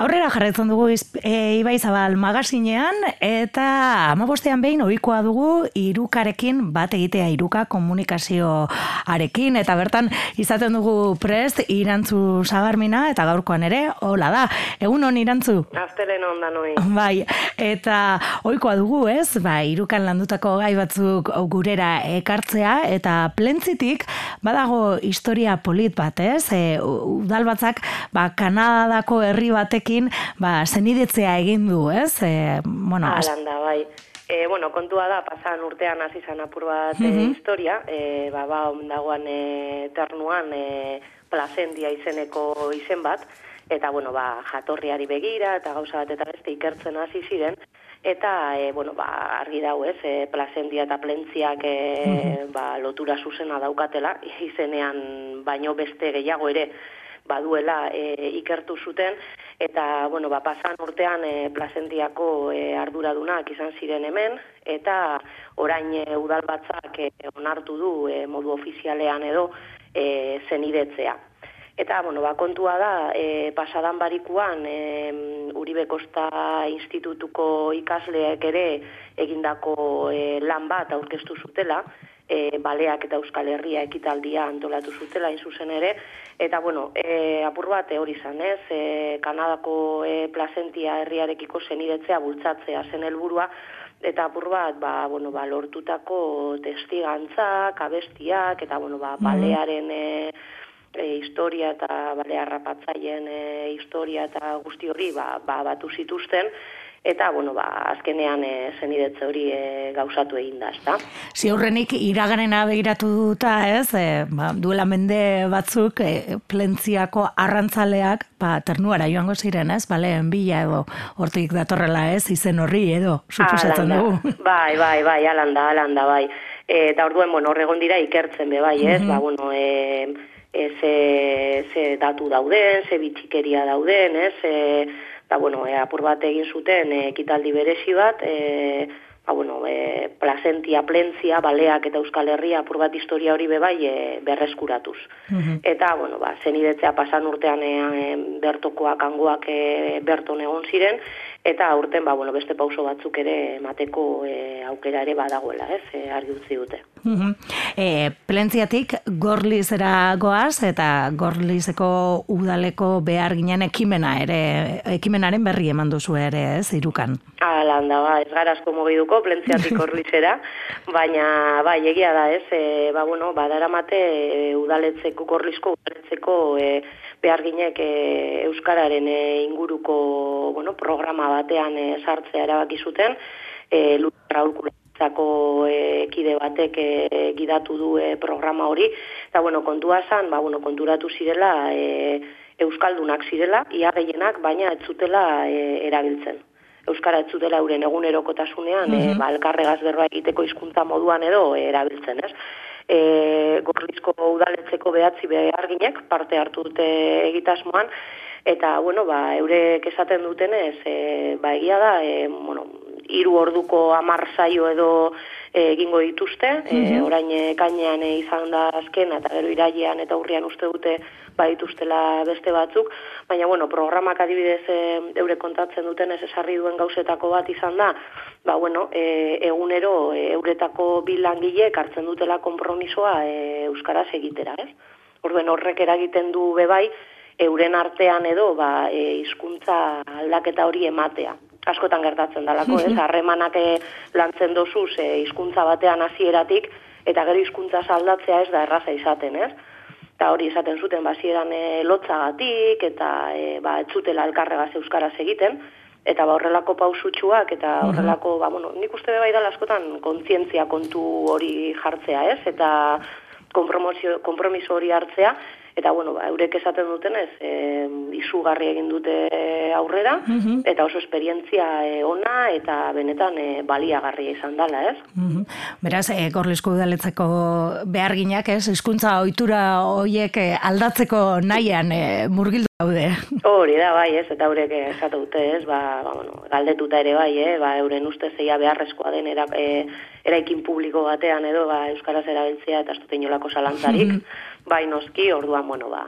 Aurrera jarretzen dugu e, Ibai Zabal magazinean eta amabostean behin ohikoa dugu irukarekin bat egitea iruka komunikazioarekin eta bertan izaten dugu prest irantzu zagarmina eta gaurkoan ere hola da. Egun hon irantzu? Aztelen onda noi. Bai, eta ohikoa dugu ez, bai, irukan landutako gai batzuk gurera ekartzea eta plentzitik badago historia polit bat ez, e, udal batzak ba, Kanadako herri batekin ba, zenidetzea egin du, ez? E, bueno, Alanda, bai. E, bueno, kontua da, pasan urtean hasi zan apur bat mm historia, e, ba, ba, ondagoan e, ternuan e, plazendia izeneko izen bat, eta, bueno, ba, jatorriari begira, eta gauza bat eta beste ikertzen hasi ziren, eta, e, bueno, ba, argi dau ez, e, plazendia eta plentziak e, ba, lotura zuzena daukatela, izenean baino beste gehiago ere, baduela e, ikertu zuten, eta, bueno, ba, pasan urtean e, plazentiako e, arduradunak izan ziren hemen, eta orain e, udal batzak e, onartu du e, modu ofizialean edo e, zenidetzea. Eta, bueno, ba, kontua da, e, pasadan barikuan, e, Uribe Kosta Institutuko ikasleek ere egindako e, lan bat aurkeztu zutela, e, baleak eta Euskal Herria ekitaldia antolatu zutela zuzen ere, eta bueno, e, apur bat hori izan ez, e, Kanadako e, plazentia herriarekiko zenidetzea bultzatzea zen helburua, eta apur bat, ba, bueno, ba, lortutako testigantzak, abestiak, eta bueno, ba, balearen e, e, historia eta balearra patzaien e, historia eta guzti hori ba, ba, batu zituzten, eta bueno, ba, azkenean e, zenidetze hori e, gauzatu egin da, ezta? Ziurrenik iraganena begiratu duta, ez? E, ba, duela mende batzuk e, plentziako arrantzaleak ba, ternuara joango ziren, ez? Baleen bila edo hortik datorrela, ez? Izen horri edo, suposatzen dugu. Bai, bai, bai, alanda, alanda, bai. E, eta orduen, bueno, horregon dira ikertzen be, bai, ez? Mm Ba, bueno, e, e, ze, ze datu dauden, ze bitxikeria dauden, ez? E, eta bueno, e, apur bat egin zuten e, ekitaldi berezi bat, e, ba, bueno, e, plazentia, plentzia, baleak eta euskal herria apur bat historia hori bebai e, berreskuratuz. Mhm. Eta, bueno, ba, zenidetzea pasan urtean e, bertokoak, angoak e, berton egon ziren, eta urten ba, bueno, beste pauso batzuk ere emateko e, aukera ere badagoela, ez, e, argi utzi dute. Mm e, plentziatik gorlizera goaz eta gorlizeko udaleko behar ginen ekimena ere, ekimenaren berri eman duzu ere, ez, irukan? Ala, handa, ba, ez gara asko mogiduko plentziatik gorlizera, baina, ba, egia da, ez, e, ba, bueno, badara mate e, udaletzeko, gorlizko udaletzeko e, behar ginek e, Euskararen e, inguruko bueno, programa batean e, sartzea erabaki zuten, e, Raul e, kide batek e, gidatu du e, programa hori, eta bueno, kontua zan, ba, bueno, konturatu zirela e, Euskaldunak zirela, ia gehienak, baina ez zutela e, erabiltzen. Euskara ez zutela euren egunerokotasunean, mm -hmm. e, ba, elkarregaz berroa egiteko hizkuntza moduan edo e, erabiltzen, ez? e, gorrizko udaletzeko behatzi beharginek parte hartu dute egitasmoan, eta, bueno, ba, eurek esaten dutenez, e, ba, egia da, e, bueno, iru orduko amar zaio edo egingo dituzte, e, orain kainean izan da azken, eta gero irailean eta urrian uste dute badituztela beste batzuk, baina bueno, programak adibidez e, eure kontatzen duten ez esarri duen gauzetako bat izan da, ba bueno, e, egunero e, euretako bilangile hartzen dutela konpromisoa e, euskaraz egitera, ez? Orduen horrek eragiten du bebai euren artean edo ba e, hizkuntza aldaketa hori ematea. Askotan gertatzen dalako, ez? Harremanak e, lantzen dozu hizkuntza batean hasieratik eta gero hizkuntza aldatzea ez da erraza izaten, ez? eta hori esaten zuten basieran e, lotzagatik eta e, ba etzutela elkarregaz euskaraz egiten eta ba horrelako pausutxuak eta horrelako ba bueno nik uste bai da askotan kontzientzia kontu hori jartzea ez eta konpromiso hori hartzea eta bueno, ba, eurek esaten duten ez, e, izugarri egin dute aurrera, mhm. eta oso esperientzia e, ona eta benetan e, baliagarria izan dela, ez? Mm Beraz, e, gorlizko udaletzeko beharginak, ez, hizkuntza ohitura hoiek aldatzeko nahian e, murgildu daude. Hori da, bai, ez, eta eurek esatu dute, ez, ba, ba, bueno, galdetuta ere bai, eh, ba, euren uste zeia beharrezkoa den era, e, eraikin publiko batean edo, ba, euskaraz erabiltzea eta dut inolako salantzarik, bai noski, orduan, bueno, ba,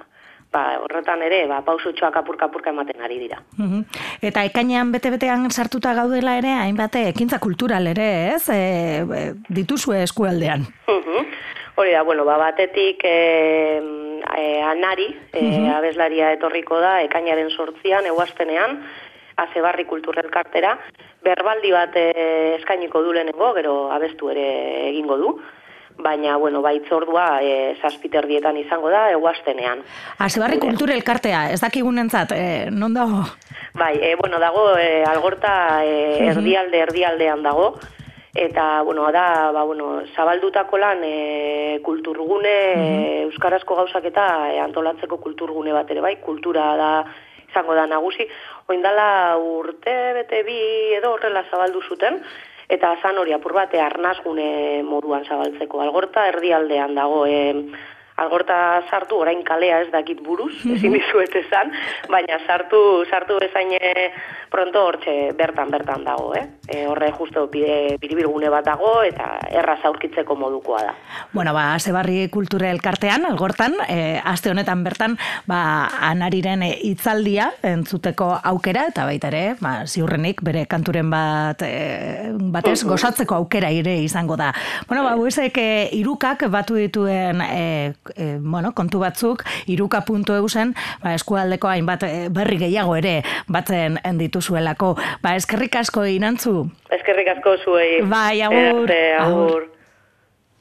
ba, horretan ere, ba, pausutxoak apurka-apurka ematen ari dira. Eta ekainean bete-betean sartuta gaudela ere, hainbate, ekintza kultural ere, ez? E, dituzue eskualdean. Hori da, bueno, ba, batetik e, e, anari, e, abeslaria etorriko da, ekainaren sortzian, eguaztenean, azebarri kulturrelkartera, berbaldi bat e, eskainiko du lehenengo, gero abestu ere egingo du. Baina, bueno, baitzordua e, saspiterdietan izango da, eguaztenean. Azebarri kultur elkartea, ez dakigunentzat, e, non dago? Bai, e, bueno, dago, e, algorta e, erdialde, erdialdean dago, eta, bueno, da, ba, bueno, zabaldutako lan e, kulturgune, e, Euskarazko gauzak eta e, antolatzeko kulturgune bat ere, bai, kultura da, izango da nagusi, oindala urte, bete bi edo horrela zabaldu zuten, eta zan hori apur bate arnazgune moduan zabaltzeko. Algorta erdialdean dago, e, algorta sartu orain kalea ez dakit buruz, ezin dizuet esan, baina sartu sartu bezain pronto hortxe bertan bertan dago, eh? E, horre justo bide biribilgune bat dago eta erraz aurkitzeko modukoa da. Bueno, ba, Zebarri Kultura Elkartean, algortan, e, aste honetan bertan, ba, anariren hitzaldia entzuteko aukera, eta baita ere, ba, ziurrenik bere kanturen bat e, batez, gozatzeko aukera ere izango da. Bueno, ba, huesek e, irukak batu dituen e, e, bueno, kontu batzuk iruka.eu zen, ba, eskualdeko hainbat e, berri gehiago ere batzen dituzuelako. Ba, eskerrik asko inantzu. Eskerrik asko zuei. Bai, agur. agur.